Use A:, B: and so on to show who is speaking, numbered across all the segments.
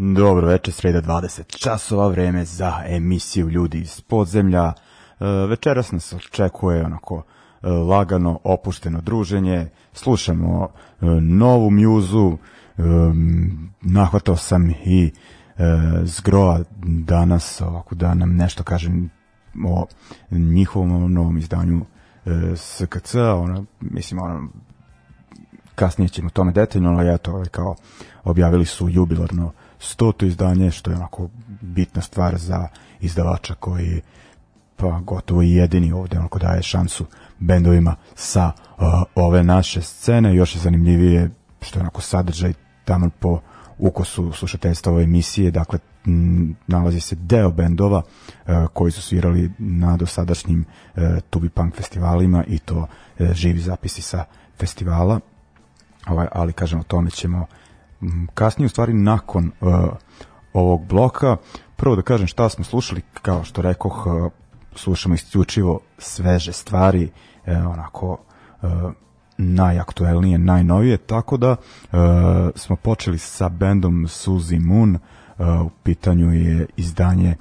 A: Dobro večer, sreda 20 časova, vreme za emisiju Ljudi iz podzemlja. E, večeras nas očekuje onako e, lagano, opušteno druženje. Slušamo e, novu mjuzu, nahvatao sam i zgroa danas, ovako da nam nešto kažem o njihovom novom izdanju SKC, ona, mislim, ona kasnije ćemo tome detaljno, ali eto, ovaj, kao objavili su jubilarno stoto izdanje, što je onako bitna stvar za izdavača koji pa gotovo i jedini ovde onako daje šansu bendovima sa uh, ove naše scene. Još je zanimljivije što je onako sadržaj tamo po ukosu slušateljstva ove emisije, dakle m, nalazi se deo bendova e, koji su svirali na dosadašnjim e, Tubi Punk festivalima i to e, živi zapisi sa festivala, ovaj, ali kažem o tome ćemo Mhm, kasnije, u stvari nakon uh, ovog bloka. Prvo da kažem šta smo slušali, kao što rekoh, uh, slušamo isključivo sveže stvari, e, onako e, najaktuelnije, najnovije, tako da e, smo počeli sa bendom Suzy Moon, e, u pitanju je izdanje e,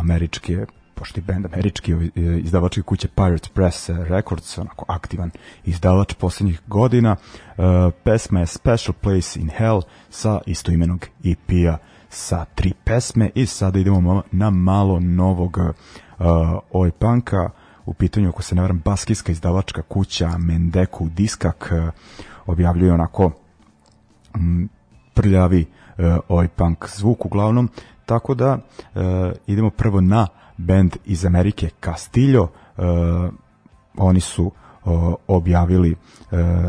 A: američke pošto je band američki e, izdavačke kuće Pirate Press e, Records, onako aktivan izdavač poslednjih godina. E, pesma je Special Place in Hell sa istoimenog EP-a sa tri pesme i sada idemo na malo novog uh, oj panka u pitanju, ako se ne varam, baskijska izdavačka kuća Mendeku Diskak objavljuje onako m, prljavi uh, oj punk zvuk uglavnom Tako da e, idemo prvo na band iz Amerike Castillo. E, oni su o, objavili e,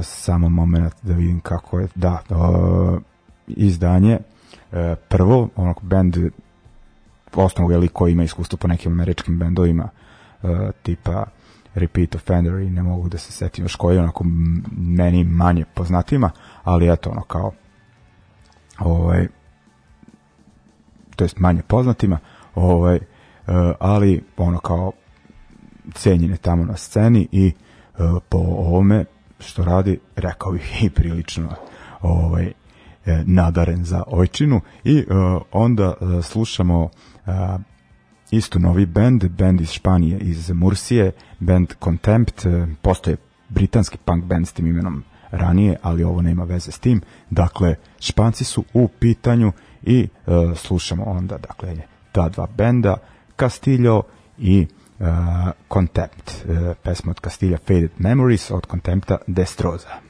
A: samo moment da vidim kako je. Da, o, izdanje e, prvo, onako band osnovnog ili koji ima iskustvo po nekim američkim bendovima e, tipa Repeat Offender i ne mogu da se setim još koji onako meni manje poznatima, ali eto ono kao ovaj to jest manje poznatima, ovaj, e, ali ono kao cenjene tamo na sceni i e, po ovome što radi, rekao bih i prilično ovaj, e, nadaren za ojčinu i onda slušamo isto novi band, band iz Španije, iz Mursije, band Contempt, postoje britanski punk band s tim imenom ranije, ali ovo nema veze s tim. Dakle, Španci su u pitanju i e, slušamo onda dakle ta dva benda Castillo i e, Contempt e, pesma od Castilla Faded Memories od Contempta Destroza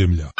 A: земля.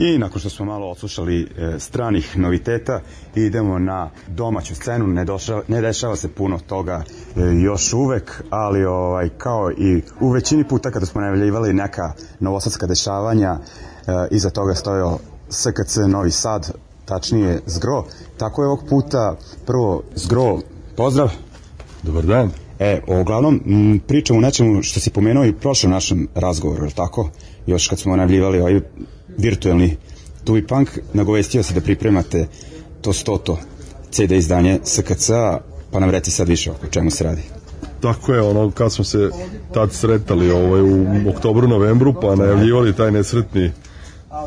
A: I nakon što smo malo odslušali e, stranih noviteta, idemo na domaću scenu. Ne, došava, ne dešava se puno toga e, još uvek, ali ovaj kao i u većini puta kada smo najavljivali neka novosadska dešavanja, e, iza toga stojao SKC Novi Sad, tačnije Zgro. Tako je ovog puta prvo Zgro, pozdrav.
B: Dobar dan.
A: E, uglavnom, pričamo o nečemu što si pomenuo i prošlom našem razgovoru, je tako? Još kad smo najavljivali ovaj virtuelni Tulipunk, nagovestio se da pripremate to stoto CD izdanje SKC, pa nam reci sad više o čemu se radi.
B: Tako je, ono, kad smo se tad sretali ovaj, u oktobru, novembru, pa najavljivali taj nesretni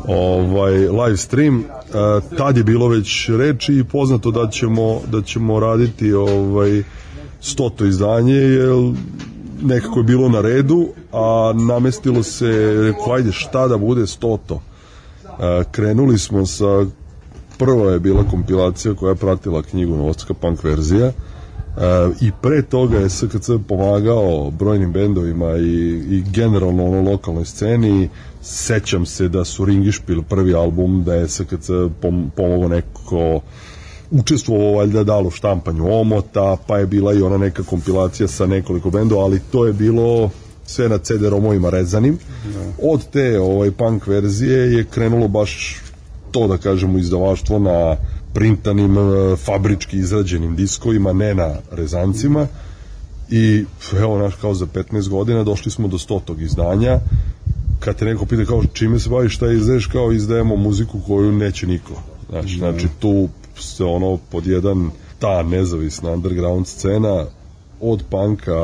B: ovaj live stream e, tad je bilo već reči i poznato da ćemo da ćemo raditi ovaj stoto izdanje jer nekako je bilo na redu a namestilo se rekao ajde šta da bude stoto krenuli smo sa prva je bila kompilacija koja je pratila knjigu Novotska punk verzija e, i pre toga je SKC pomagao brojnim bendovima i, i generalno ono lokalnoj sceni sećam se da su Ringišpil prvi album da je SKC pom, pomogao neko učestvovao valjda dalo štampanju omota, pa je bila i ona neka kompilacija sa nekoliko bendova, ali to je bilo sve na CD-romovima rezanim. Da. Od te ovaj, punk verzije je krenulo baš to da kažemo izdavaštvo na printanim eh, fabrički izrađenim diskovima, ne na rezancima i evo naš kao za 15 godina došli smo do 100. Tog izdanja kad te neko pita kao čime se baviš, šta izdaješ, kao izdajemo muziku koju neće niko. Znači, znači tu se ono pod jedan ta nezavisna underground scena od panka,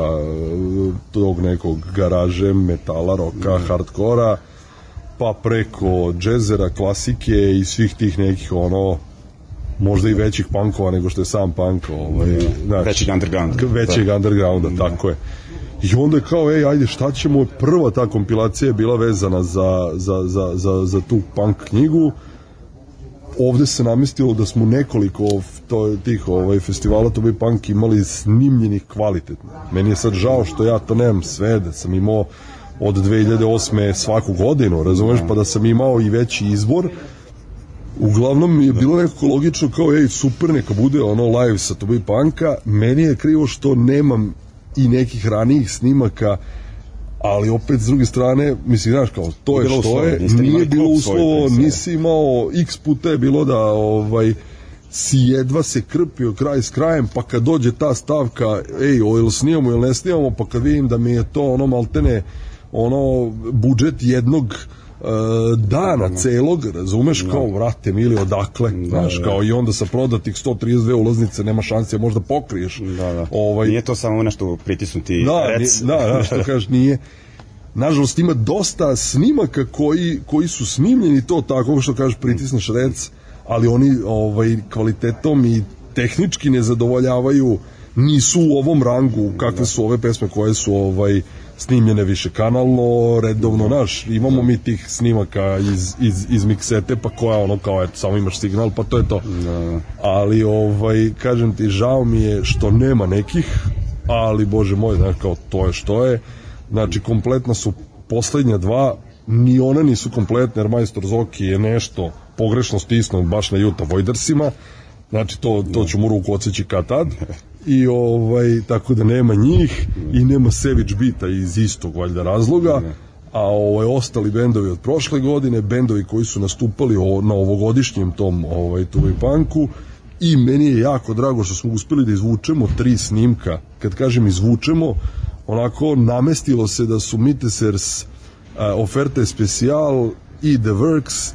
B: tog nekog garaže, metala, roka, mm. hardkora, pa preko džezera, klasike i svih tih nekih ono možda i većih pankova nego što je sam punk ovaj, znači, većeg
A: undergrounda
B: većeg da. undergrounda, da. tako je I onda je kao, ej, ajde, šta ćemo? Prva ta kompilacija je bila vezana za, za, za, za, za tu punk knjigu ovde se namestilo da smo nekoliko to, tih ovaj, festivala to bi punk imali snimljenih kvalitetno. Meni je sad žao što ja to nemam sve, da sam imao od 2008. svaku godinu, razumeš, pa da sam imao i veći izbor, Uglavnom je bilo nekako logično kao ej super neka bude ono live sa Tobi Panka. Meni je krivo što nemam i nekih ranijih snimaka ali opet s druge strane, mislim, znaš kao, to je što je, nije bilo uslovo, nisi da. imao, x puta je bilo da ovaj, si jedva se krpio kraj s krajem, pa kad dođe ta stavka, ej, o, ili snijamo ili ne snijamo, pa kad vidim da mi je to ono maltene, ono, budžet jednog E, da, dana celog, razumeš, kao da. vrate mili odakle, da, znaš, da, da. kao i onda sa prodatih 132 ulaznice nema šanse, možda pokriješ.
A: Da, da. Ovaj, nije to samo nešto pritisnuti
B: da,
A: rec.
B: Nije, da, da, što kažeš, nije. Nažalost, ima dosta snimaka koji, koji su snimljeni to tako što kažeš pritisneš rec, ali oni ovaj, kvalitetom i tehnički ne zadovoljavaju nisu u ovom rangu kakve da. su ove pesme koje su ovaj snimljene više kanalno, redovno, da. naš, imamo da. mi tih snimaka iz, iz, iz miksete, pa koja ono kao, eto, samo imaš signal, pa to je to. Da, ali, ovaj, kažem ti, žao mi je što nema nekih, ali, bože moj, znaš, kao, to je što je. Znači, kompletna su poslednja dva, ni one nisu kompletne, jer Majstor Zoki je nešto pogrešno stisnuo baš na Juta Vojdersima, znači, to, to ću mu ruku odseći kad tad. i ovaj tako da nema njih i nema Savage Beata iz istog valjda razloga a ovaj ostali bendovi od prošle godine bendovi koji su nastupali o, na ovogodišnjem tom ovaj tuvi panku i meni je jako drago što smo uspeli da izvučemo tri snimka kad kažem izvučemo onako namestilo se da su Mitesers uh, oferte special i The Works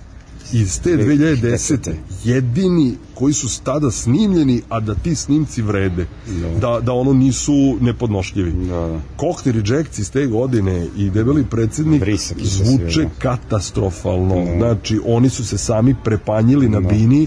B: iz te 2010. jedini koji su tada snimljeni, a da ti snimci vrede. No. Da. da, da ono nisu nepodnošljivi. Da, da. Rejects iz te godine i debeli predsednik Brisak zvuče katastrofalno. No. Da. Znači, oni su se sami prepanjili na no. Da. bini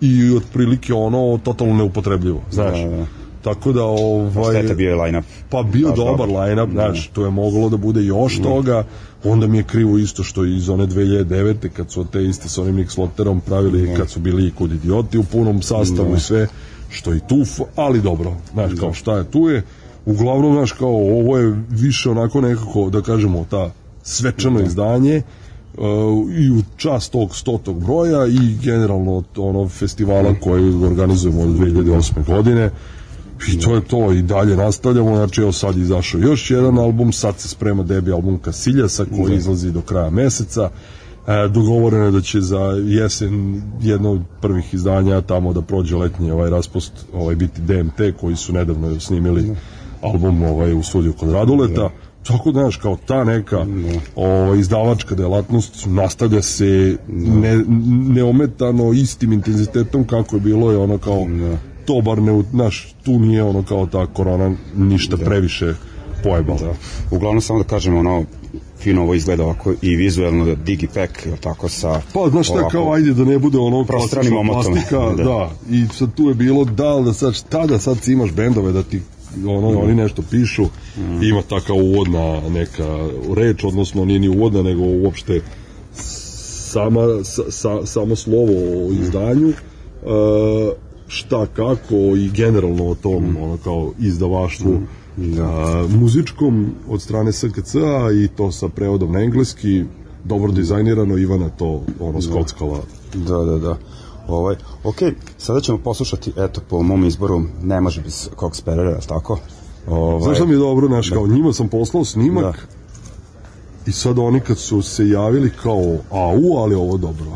B: i otprilike ono totalno neupotrebljivo. Znaš, da, da
A: Tako da ovaj Šteta bio je lineup.
B: Pa bio Baš dobar lineup, mm. znaš, to je moglo da bude još mm. toga. Onda mi je krivo isto što iz one 2009. kad su te iste sa onim Nick Slotterom pravili mm. kad su bili i kod idioti u punom sastavu mm. i da. sve što i tu, ali dobro, znaš, kao da. šta je tu je. Uglavnom, znaš, kao ovo je više onako nekako, da kažemo, ta svečano da. izdanje uh, i u čast tog stotog broja i generalno ono festivala mm. koji organizujemo od 2008. godine I to je to, i dalje nastavljamo, znači evo sad izašao još jedan album, sad se sprema debi album Kasiljasa koji da. izlazi do kraja meseca, e, dogovoreno je da će za jesen jedno od prvih izdanja tamo da prođe letnji ovaj raspust ovaj biti DMT koji su nedavno snimili da. album ovaj u studiju kod Raduleta da. tako da znaš kao ta neka da. ovaj, izdavačka delatnost nastavlja se da. ne, neometano istim intenzitetom kako je bilo je ono kao da to bar ne, naš, tu nije ono kao ta korona ništa da. previše pojebala.
A: Da. da. Uglavnom samo da kažem ono fino ovo izgleda ovako i vizuelno da digipack ili tako sa
B: pa znaš šta kao ajde da ne bude ono klasično plastika da. da. i sad tu je bilo da da sad šta da sad imaš bendove da ti ono, mm. oni nešto pišu mm. ima taka uvodna neka reč odnosno nije ni uvodna nego uopšte sama, sa, sa, samo slovo o izdanju mm. uh, šta kako i generalno o tom mm. ono kao izdavaštvu mm. Ja. muzičkom od strane SKC-a i to sa prevodom na engleski dobro dizajnirano Ivana to ono
A: da.
B: skockala
A: da da da ovaj ok sada ćemo poslušati eto po mom izboru ne može bez Cox Perera tako
B: ovaj znaš šta mi je dobro naš da. kao njima sam poslao snimak da. i sad oni kad su se javili kao au ali ovo dobro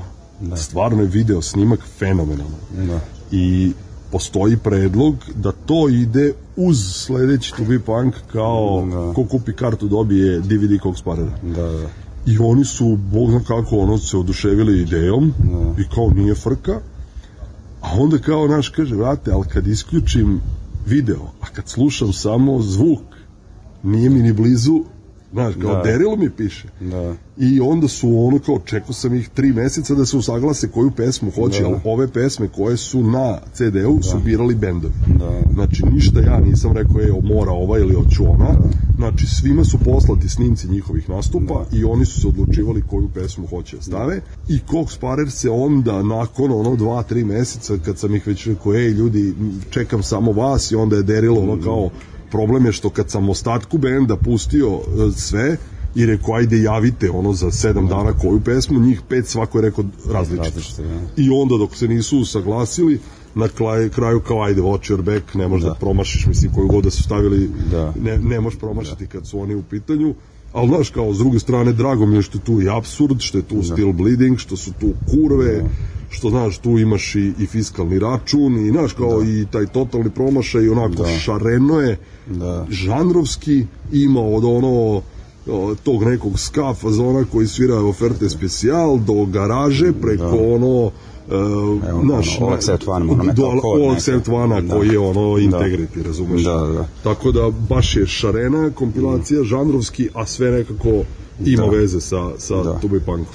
B: da. stvarno je video snimak fenomenalno da i postoji predlog da to ide uz sledeći To Be Punk kao da. ko kupi kartu dobije DVD kog sparada. Da, da. I oni su, bog zna kako, ono se oduševili idejom da. i kao nije frka. A onda kao naš kaže, vrate, ali kad isključim video, a kad slušam samo zvuk, nije mi ni blizu, znaš, kao da. derilo mi piše. Da i onda su ono kao čekao sam ih tri meseca da se usaglase koju pesmu hoće, da. ali da. ove pesme koje su na CD-u da. su birali bendovi. Da. Znači ništa ja nisam rekao je mora ova ili hoću ona. Da. Znači svima su poslati snimci njihovih nastupa da. i oni su se odlučivali koju pesmu hoće da stave i Cox Parer se onda nakon ono dva, tri meseca kad sam ih već rekao ej ljudi čekam samo vas i onda je derilo ono mm. kao problem je što kad sam ostatku benda pustio e, sve, i rekao ajde javite ono za 7 dana koju pesmu, njih pet svako je rekao različito. različito da. I onda dok se nisu usaglasili, na kraju, kraju kao ajde watch your back, ne možeš da. da promašiš, mislim koju god da su stavili, da. ne, ne možeš da. promašiti da. kad su oni u pitanju. Ali znaš kao, s druge strane, drago mi je što je tu i absurd, što je tu da. still bleeding, što su tu kurve, da. što znaš, tu imaš i, i fiskalni račun i znaš kao da. i taj totalni promašaj, onako da. šareno je, da. žanrovski, ima od ono tog nekog ska fazona koji svira oferte specijal do garaže da. preko da. ono
A: Uh, naš, ono, Olacet Vana,
B: ono do, Olacet Vana da. koji je ono integriti, da. razumeš? Da, da. Tako da baš je šarena kompilacija, mm. žanrovski, a sve nekako ima da. veze sa, sa da. Tubi Punkom.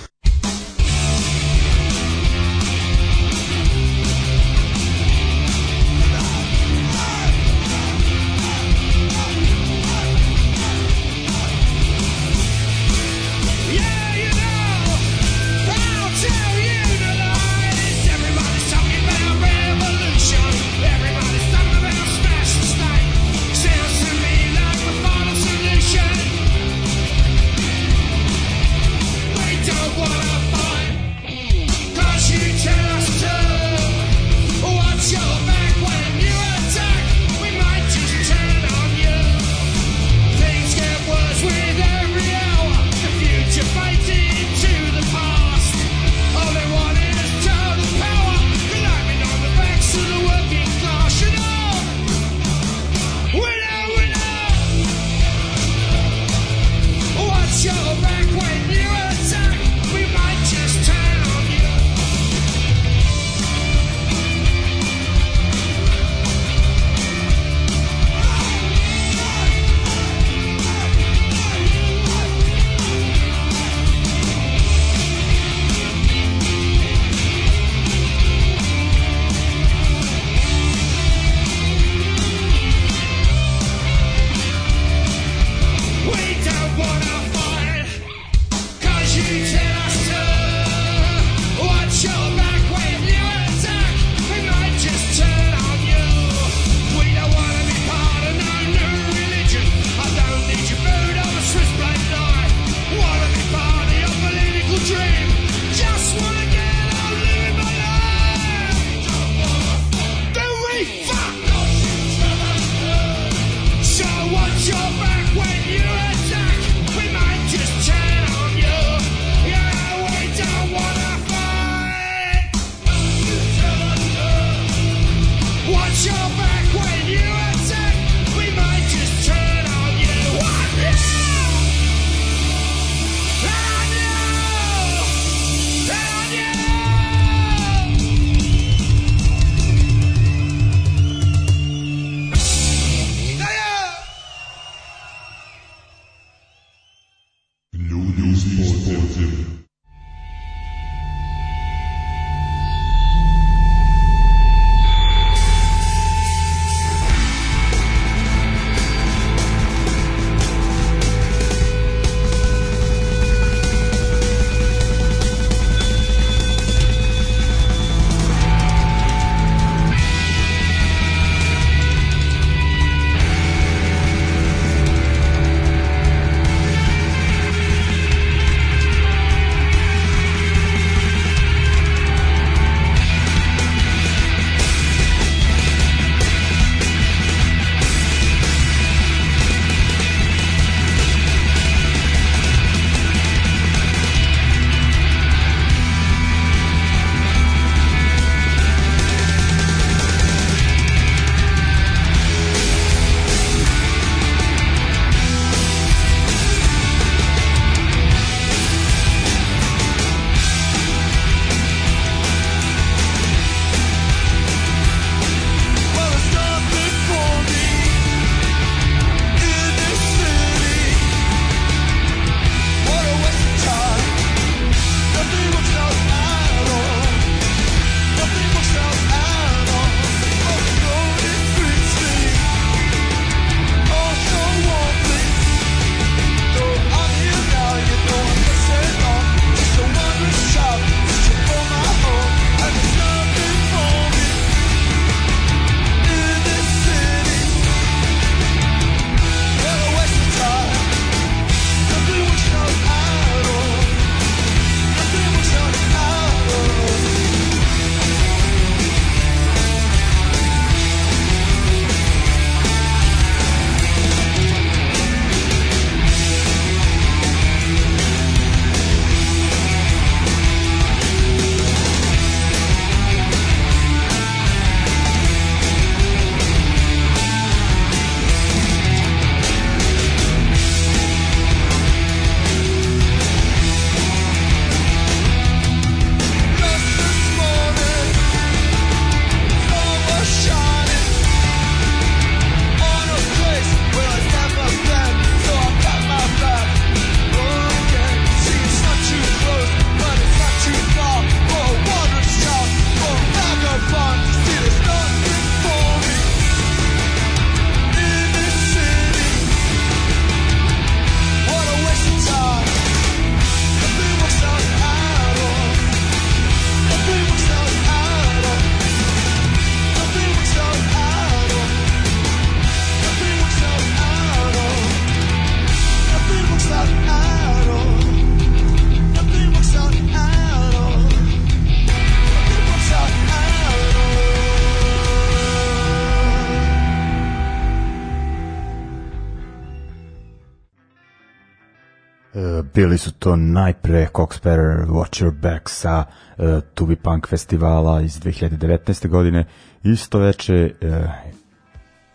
A: Bili su to najpre Coxperer Watch Your Back sa uh, To Punk festivala iz 2019. godine. Isto veče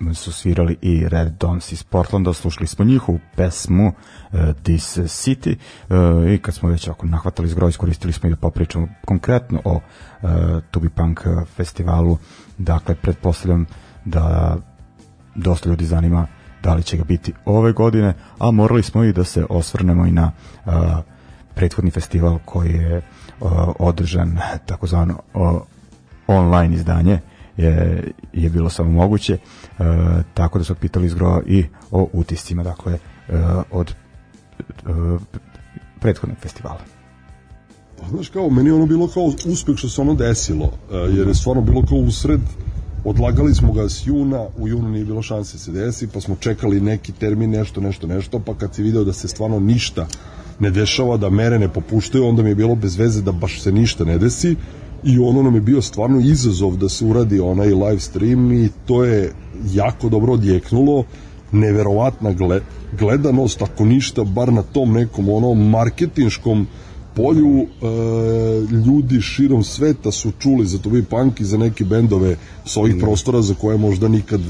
A: uh, su svirali i Red Dons iz Portlanda, slušali smo njihovu pesmu uh, This City uh, i kad smo već ako nahvatali zgroj, iskoristili smo i da popričamo konkretno o uh, To Punk festivalu. Dakle, pretpostavljam da dosta ljudi zanima uh, da li će ga biti ove godine, a morali smo i da se osvrnemo i na a, prethodni festival koji je a, održan takozvano online izdanje je, je bilo samo moguće, a, tako da su pitali iz i o utiscima, dakle, a, od a, prethodnog festivala.
B: Znaš kao, meni ono bilo kao uspeh što se ono desilo, jer je stvarno bilo kao usred odlagali smo ga s juna, u junu nije bilo šanse da se desi, pa smo čekali neki termin, nešto, nešto, nešto, pa kad si video da se stvarno ništa ne dešava, da mere ne popuštaju, onda mi je bilo bez veze da baš se ništa ne desi i ono nam je bio stvarno izazov da se uradi onaj live stream i to je jako dobro odjeknulo, neverovatna gledanost, ako ništa, bar na tom nekom onom marketinškom uh, polju e, ljudi širom sveta su čuli za Tobi Punk i za neke bendove s ovih mm. prostora za koje možda nikad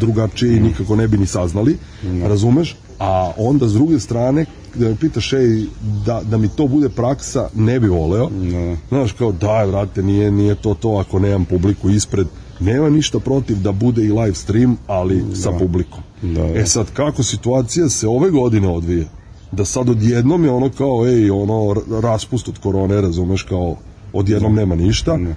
B: drugačije i mm. nikako ne bi ni saznali, mm. razumeš? A onda s druge strane, da me pitaš, ej, da, da mi to bude praksa, ne bi voleo. Mm. Znaš, kao, daj, vrate, nije, nije to to ako nemam publiku ispred. Nema ništa protiv da bude i live stream, ali da. sa publikom. Da, da. E sad, kako situacija se ove godine odvija? da sad odjednom je ono kao, ej, ono, raspust od korone, razumeš, kao, odjednom da. nema ništa. Ne.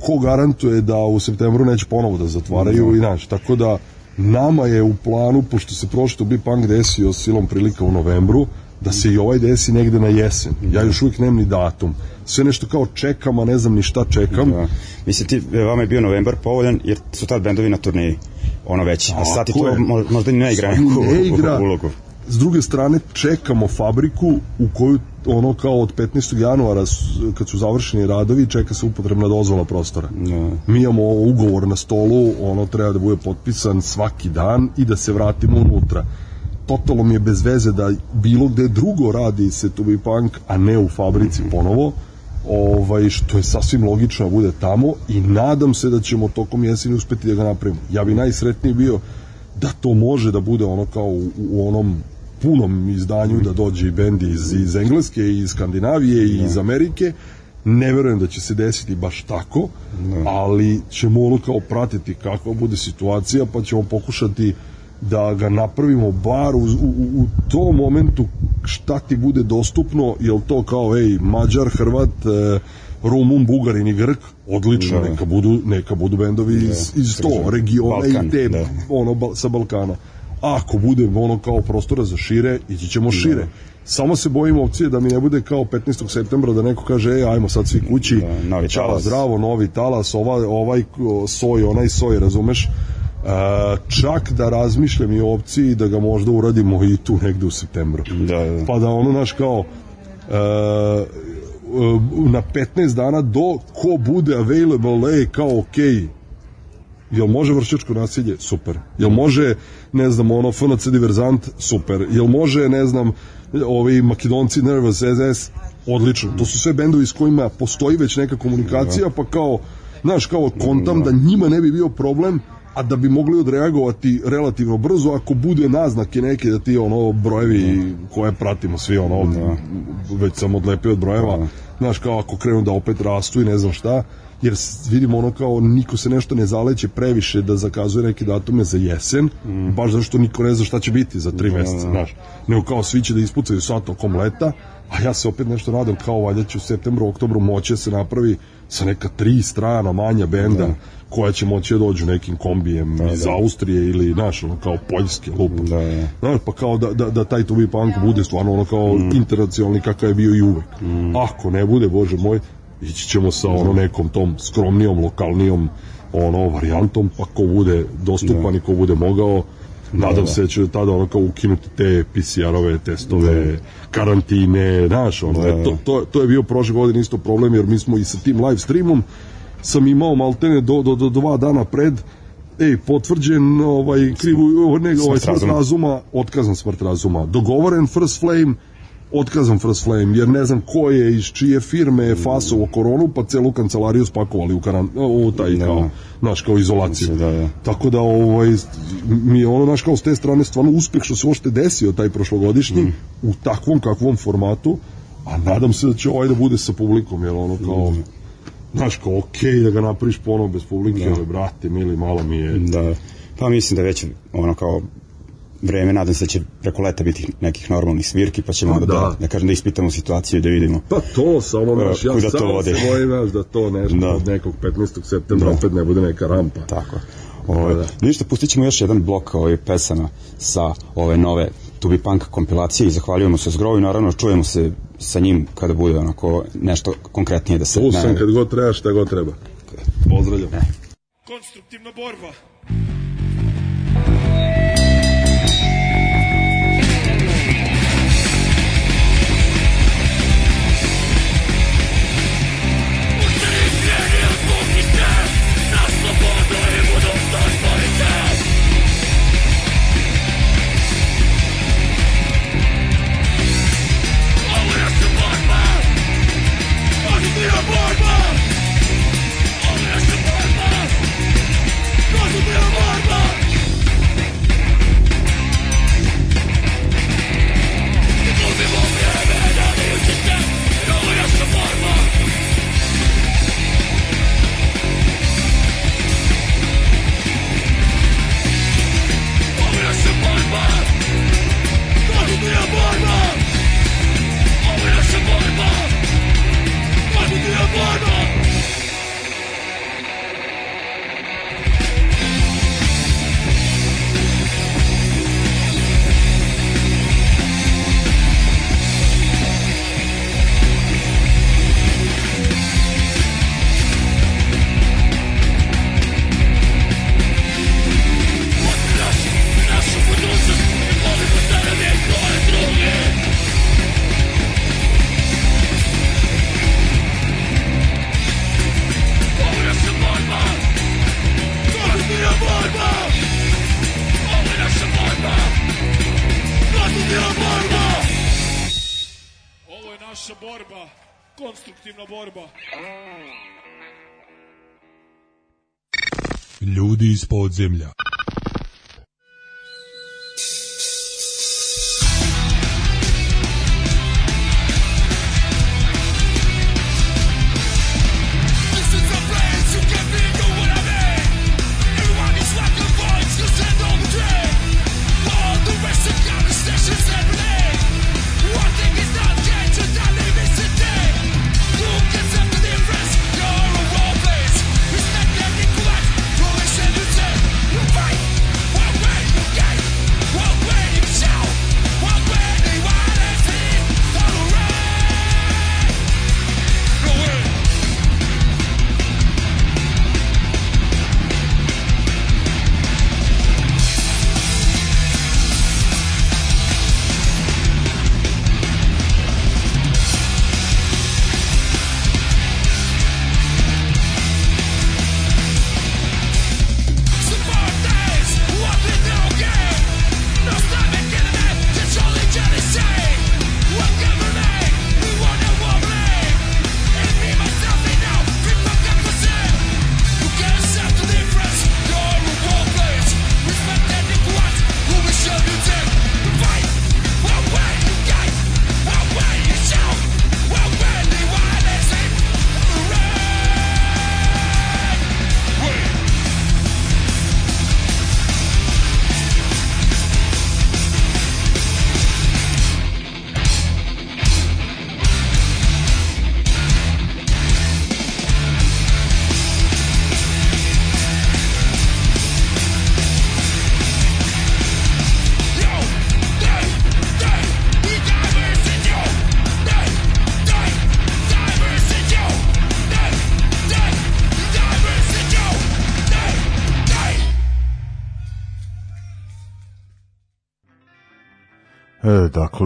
B: Ko garantuje da u septembru neće ponovo da zatvaraju da. i znači, tako da nama je u planu, pošto se prošlo bi pang desio silom prilika u novembru, da se i ovaj desi negde na jesen. Ja da. još uvijek nemam ni datum. Sve nešto kao čekam, a ne znam ni šta čekam. Da.
A: Mislim, ti, e, vama je bio novembar povoljan, jer su tad bendovi na turneji ono već. A, sad ti to možda i ne igra
B: neku ulogu s druge strane čekamo fabriku u koju ono kao od 15. januara kad su završeni radovi čeka se upotrebna dozvola prostora. No. Da. Mi imamo ovo ugovor na stolu, ono treba da bude potpisan svaki dan i da se vratimo unutra. Totalno mi je bez veze da bilo gde drugo radi se Tubi Punk, a ne u fabrici mhm. ponovo, ovaj, što je sasvim logično da bude tamo i nadam se da ćemo tokom jeseni uspeti da ga napravimo. Ja bi najsretniji bio da to može da bude ono kao u, u onom punom izdanju da dođe i bendi iz, iz Engleske i iz Skandinavije i iz da. Amerike ne verujem da će se desiti baš tako da. ali ćemo ono kao pratiti kakva bude situacija pa ćemo pokušati da ga napravimo bar u, u, u tom momentu šta ti bude dostupno jel to kao ej Mađar, Hrvat e, Rumun, Bugarin i Grk, odlično, da. neka budu, neka budu bendovi da, iz, iz to regiona i te, ono, ba, sa Balkana ako bude ono kao prostora za šire, ići ćemo da. šire. Samo se bojim opcije da mi ne bude kao 15. septembra da neko kaže ej ajmo sad svi kući, da, novi čala talas. zdravo, novi talas, ovaj, ovaj soj, onaj soj, razumeš? Uh, čak da razmišljam i opciji da ga možda uradimo i tu negde u septembru. Da, da. Pa da ono, naš kao uh, na 15 dana do ko bude available, ej, kao okej, okay. jel može vršačko nasilje? Super. Jel da. može ne znam, ono, FNC diverzant, super. Jel može, ne znam, ovi Makedonci Nervous SS, odlično. To su sve bendovi s kojima postoji već neka komunikacija, da. pa kao, znaš, kao kontam da. da njima ne bi bio problem, a da bi mogli odreagovati relativno brzo ako bude naznake neke da ti ono brojevi da. koje pratimo svi ono da. već sam odlepio od brojeva da. znaš kao ako krenu da opet rastu i ne znam šta jer vidimo ono kao niko se nešto ne zaleće previše da zakazuje neke datume za jesen, mm. baš što niko ne zna šta će biti za tri da, da, meseca, da, znaš. Nego kao svi će da ispucaju sva tokom leta, a ja se opet nešto nadam kao valjda će u septembru, oktobru moće da se napravi sa neka tri strana manja benda da. koja će moći da dođu nekim kombijem da, iz da. Austrije ili naš ono kao poljske lupa. Da, da. Znaš, pa kao da, da, da taj tubi punk bude stvarno ono kao mm. internacionalni kakav je bio i uvek. Mm. Ako ne bude, bože moj, ići ćemo sa ono nekom tom skromnijom, lokalnijom ono varijantom, pa ko bude dostupan da. i ko bude mogao, da, nadam da, da. se će tada ono kao ukinuti te PCR-ove testove, da. karantine, znaš, ono, da. to, to, to je bio prošle godine isto problem, jer mi smo i sa tim live streamom sam imao maltene do, do, do dva dana pred, ej, potvrđen ovaj, krivu, ne, ovaj, smrt razuma, otkazan smrt razuma, dogovoren first flame, otkazan First Flame, jer ne znam ko je, iz čije firme je fasovo koronu, pa celu kancelariju spakovali u, karan, u taj da. kao, naš, kao izolaciju. Da, da. Tako da, ovaj, mi je ono, naš, kao s te strane stvarno uspeh što se uopšte desio taj prošlogodišnji, mm. u takvom kakvom formatu, a nadam se da će ovaj da bude sa publikom, jer ono kao, mm. znaš, kao, okej okay, da ga napriš ponovo bez publike, da. ali, brate, mili, malo mi je...
A: Da, pa mislim da već, ono, kao, vreme, nadam se da će preko leta biti nekih normalnih svirki, pa ćemo pa onda da, da, da kažem da ispitamo situaciju i da vidimo.
B: Pa to samo uh, naš, ja da samo se bojim da to nešto da. od nekog 15. septembra da. opet ne bude neka rampa. Tako. Pa ove, ovaj, da, da.
A: Ništa, pustit ćemo još jedan blok ovaj, pesana sa ove nove Tubi Punk kompilacije i zahvaljujemo se Zgrovu i naravno čujemo se sa njim kada bude onako nešto konkretnije da se...
B: Tu sam
A: kad
B: god treba šta god treba. Pozdravljam. Ne. Konstruktivna borba. земля.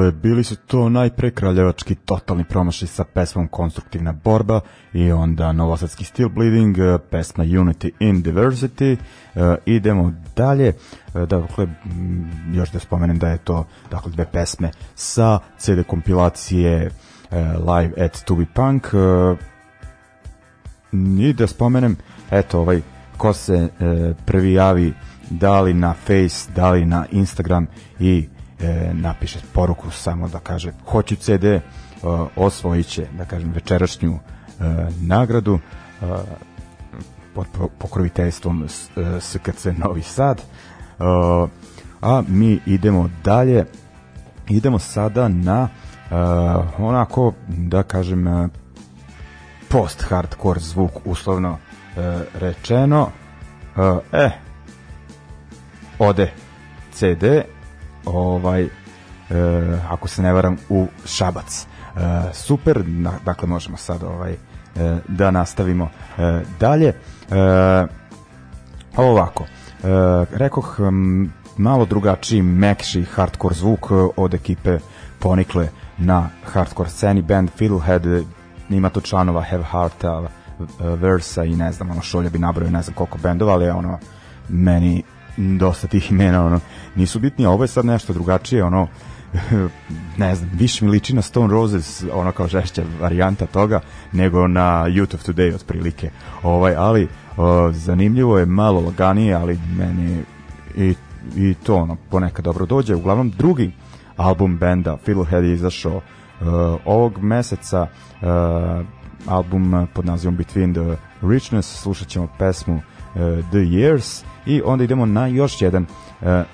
A: Dakle, bili su to najpre kraljevački totalni promašaj sa pesmom Konstruktivna borba i onda novosadski Steel Bleeding, e, pesma Unity in Diversity. E, idemo dalje. E, dakle, još da spomenem da je to dakle, dve pesme sa CD kompilacije e, Live at To Be Punk. E, I da spomenem, eto, ovaj, ko se e, prvi javi da li na Face, da li na Instagram i e, napiše poruku samo da kaže hoću CD e, osvojiće da kažem večerašnju e, nagradu e, pod pokroviteljstvom SKC e, Novi Sad e, a mi idemo dalje idemo sada na e, onako da kažem e, post hardcore zvuk uslovno e, rečeno e, e ode CD ovaj, e, ako se ne varam, u Šabac. E, super, na, dakle možemo sad ovaj, e, da nastavimo e, dalje. E, ovako, e, rekoh malo drugačiji, mekši hardcore zvuk e, od ekipe ponikle na hardcore sceni. Band Fiddlehead e, ima tu članova Have Heart e, Versa i ne znam, ono Šolja bi nabrao ne znam koliko bendova, ali je ono meni dosta tih imena ono nisu bitni, a ovo je sad nešto drugačije, ono ne znam, više mi liči na Stone Roses, ono kao žešća varijanta toga, nego na Youth of Today otprilike. Ovaj, ali o, zanimljivo je malo laganije, ali meni i, i to ono ponekad dobro dođe. Uglavnom drugi album benda Fiddlehead je izašao uh, ovog meseca uh, album pod nazivom Between the Richness slušat ćemo pesmu uh, The Years i onda idemo na još jedan e,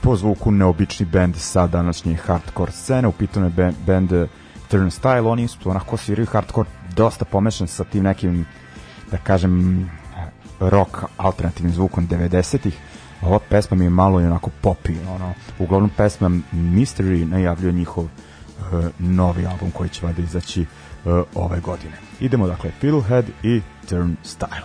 A: po zvuku neobični bend sa današnje hardcore scene, u pitanju je bend, e, Turnstile, oni su onako sviraju hardcore dosta pomešan sa tim nekim da kažem rock alternativnim zvukom 90-ih ova pesma mi je malo onako popi ono. uglavnom pesma Mystery najavljuje njihov e, novi album koji će vada izaći e, ove godine idemo dakle Fiddlehead i Turnstile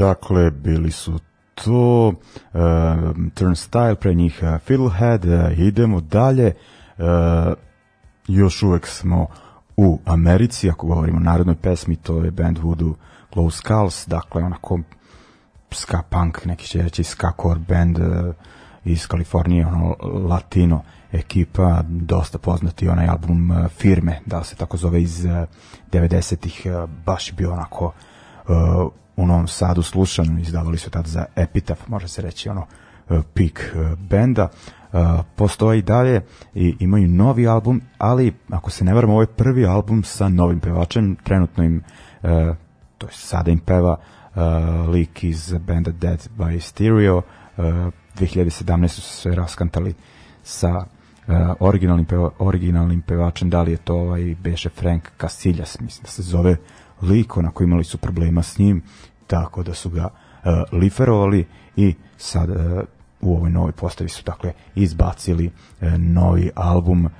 A: Dakle, bili su to uh, Turnstile, pre njih uh, Fiddlehead, uh, idemo dalje. Uh, još uvek smo u Americi, ako govorimo o narodnoj pesmi, to je band Voodoo Glow Skulls, dakle onako ska punk, neki će reći ska core band uh, iz Kalifornije, ono latino ekipa, dosta poznati onaj album uh, Firme, da se tako zove iz uh, 90-ih, uh, baš bio onako uh, u Novom Sadu slušan, izdavali su tad za Epitaph, može se reći ono e, pik e, benda. E, Postoje i dalje i imaju novi album, ali ako se ne varam, ovo je prvi album sa novim pevačem, trenutno im, to je sada im peva lik iz benda Dead by Stereo, 2017 su se raskantali sa Uh, originalnim, peva, originalnim pevačem, da li je to ovaj Beše Frank Casillas, mislim da se zove liko, onako imali su problema s njim tako da su ga uh, liferovali i sad uh, u ovoj novoj postavi su dakle izbacili e, novi album e,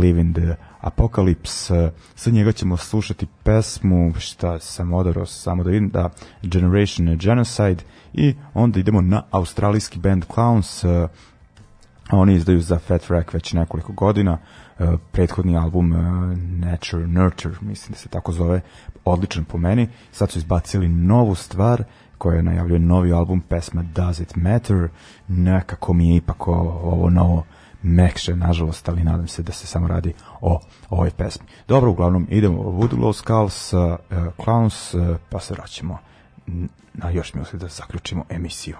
A: Living the Apocalypse. E, sa njega ćemo slušati pesmu, šta sam odaro, samo da vidim, da Generation Genocide i onda idemo na australijski band Clowns, e, Oni izdaju za Fat Wreck već nekoliko godina. E, prethodni album e, Nature Nurture, mislim da se tako zove, odličan po meni. Sad su izbacili novu stvar koja najavljuje novi album pesma Does It Matter. Nekako mi je ipak ovo novo mekše, nažalost, ali nadam se da se samo radi o ovoj pesmi. Dobro, uglavnom, idemo Woodlow Skulls, uh, e, Clowns, uh, pa se vraćamo na još mi da zaključimo emisiju.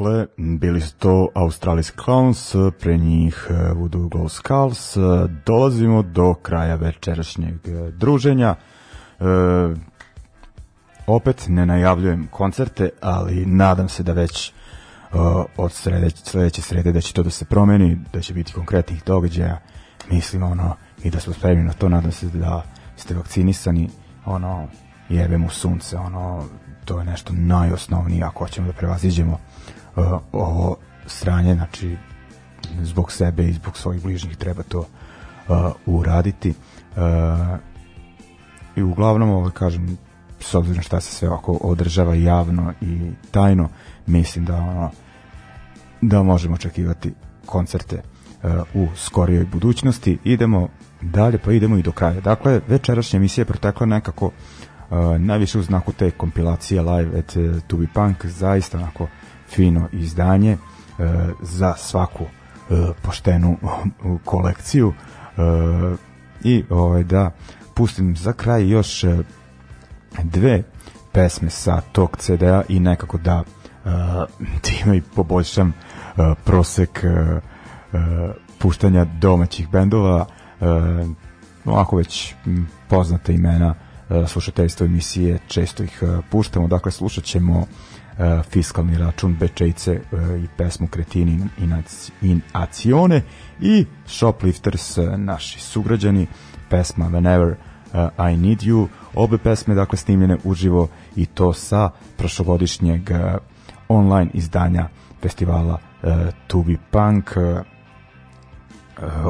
A: Dakle, bili su to Australis Clowns, pre njih e, Voodoo Glow Skulls. E, dolazimo do kraja večerašnjeg e, druženja. E, opet ne najavljujem koncerte, ali nadam se da već uh, od srede, sledeće srede da će to da se promeni, da će biti konkretnih događaja. Mislim ono i da smo spremni na to, nadam se da ste vakcinisani, ono jebem u sunce, ono to je nešto najosnovnije ako hoćemo da prevaziđemo E, ovo sranje, znači zbog sebe i zbog svojih bližnjih treba to e, uraditi e, i uglavnom ovo ovaj, kažem s obzirom šta se sve ovako održava javno i tajno mislim da ono da možemo očekivati koncerte u skorijoj budućnosti idemo dalje pa idemo i do kraja dakle večerašnja emisija je protekla nekako najviše u znaku te kompilacije live at to be punk zaista onako fino izdanje e, za svaku e, poštenu kolekciju e, i ovaj, da pustim za kraj još dve pesme sa tog CD-a i nekako da time i poboljšam prosek puštanja domaćih bendova ako već poznate imena slušateljstva emisije često ih puštamo dakle slušat ćemo uh, E, fiskalni račun Bečejce e, i pesmu Kretini in, in Acione i Shoplifters, uh, naši sugrađani, pesma Whenever I Need You, obe pesme dakle snimljene uživo i to sa prošlogodišnjeg online izdanja festivala Tubi Punk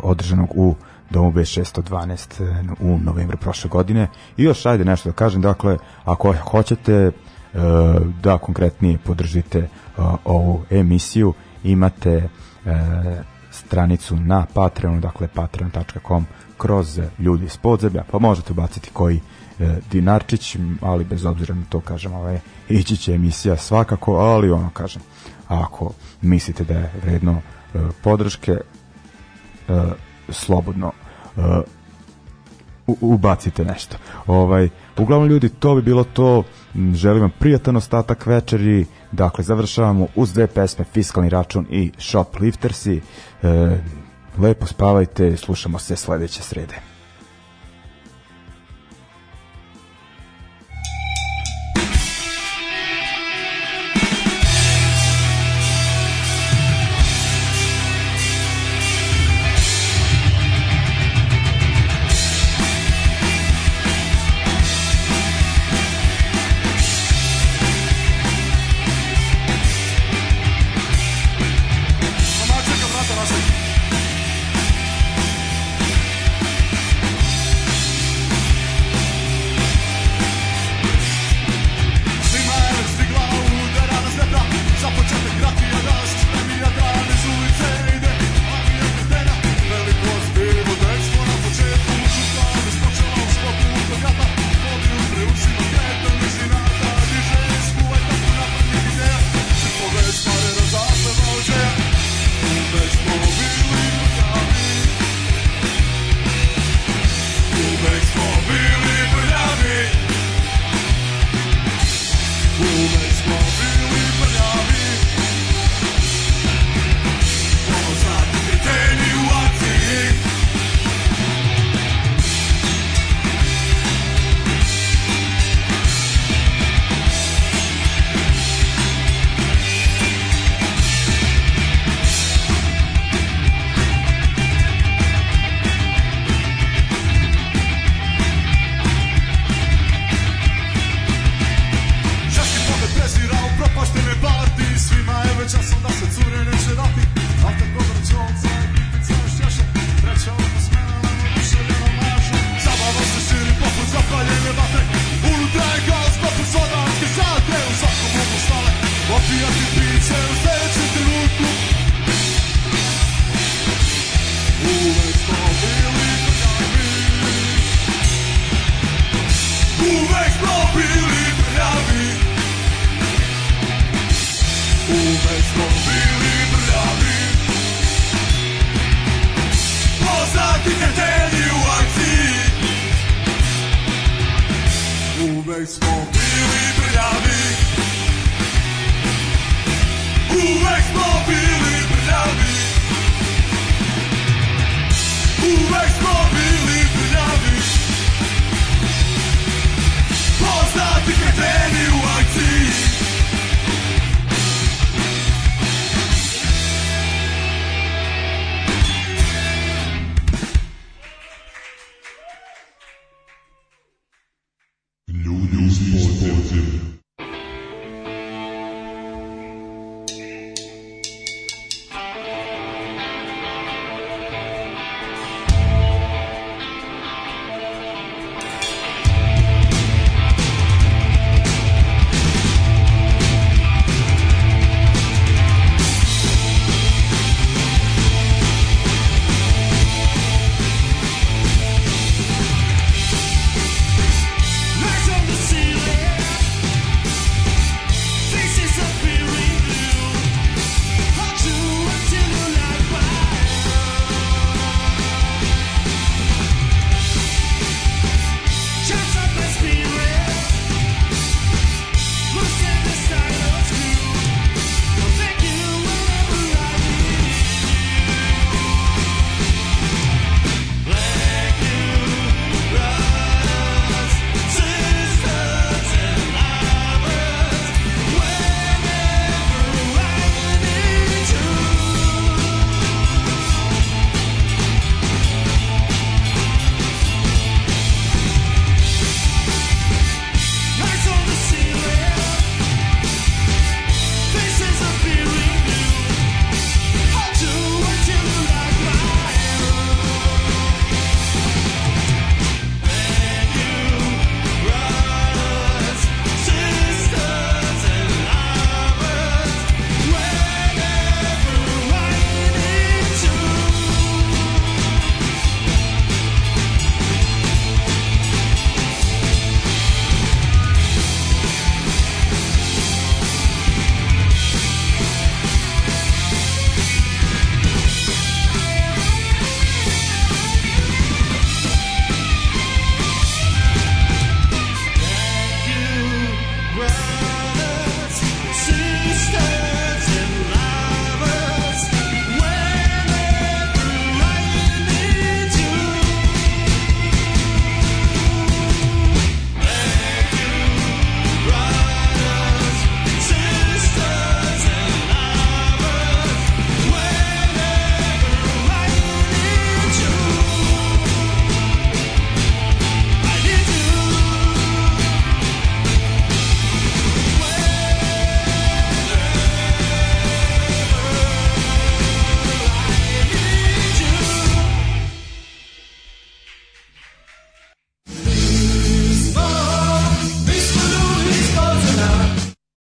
A: održanog u domu B612 u novembru prošle godine. I još ajde nešto da kažem, dakle, ako hoćete E, da konkretnije podržite e, ovu emisiju imate e, stranicu na Patreonu, dakle patreon.com kroz ljudi iz podzeblja, pa možete baciti koji dinarčić, ali bez obzira na to kažem, ovaj, ići će emisija svakako, ali ono kažem, ako mislite da je vredno podrške, slobodno ubacite nešto. Ovaj, uglavnom ljudi, to bi bilo to Želim vam prijatan ostatak večeri. Dakle, završavamo uz dve pesme Fiskalni račun i Shopliftersi. E, lepo spavajte, slušamo se sledeće srede. Razbijati biće u sledećem trenutku Uvek smo bili prljavi u akciji Uvek smo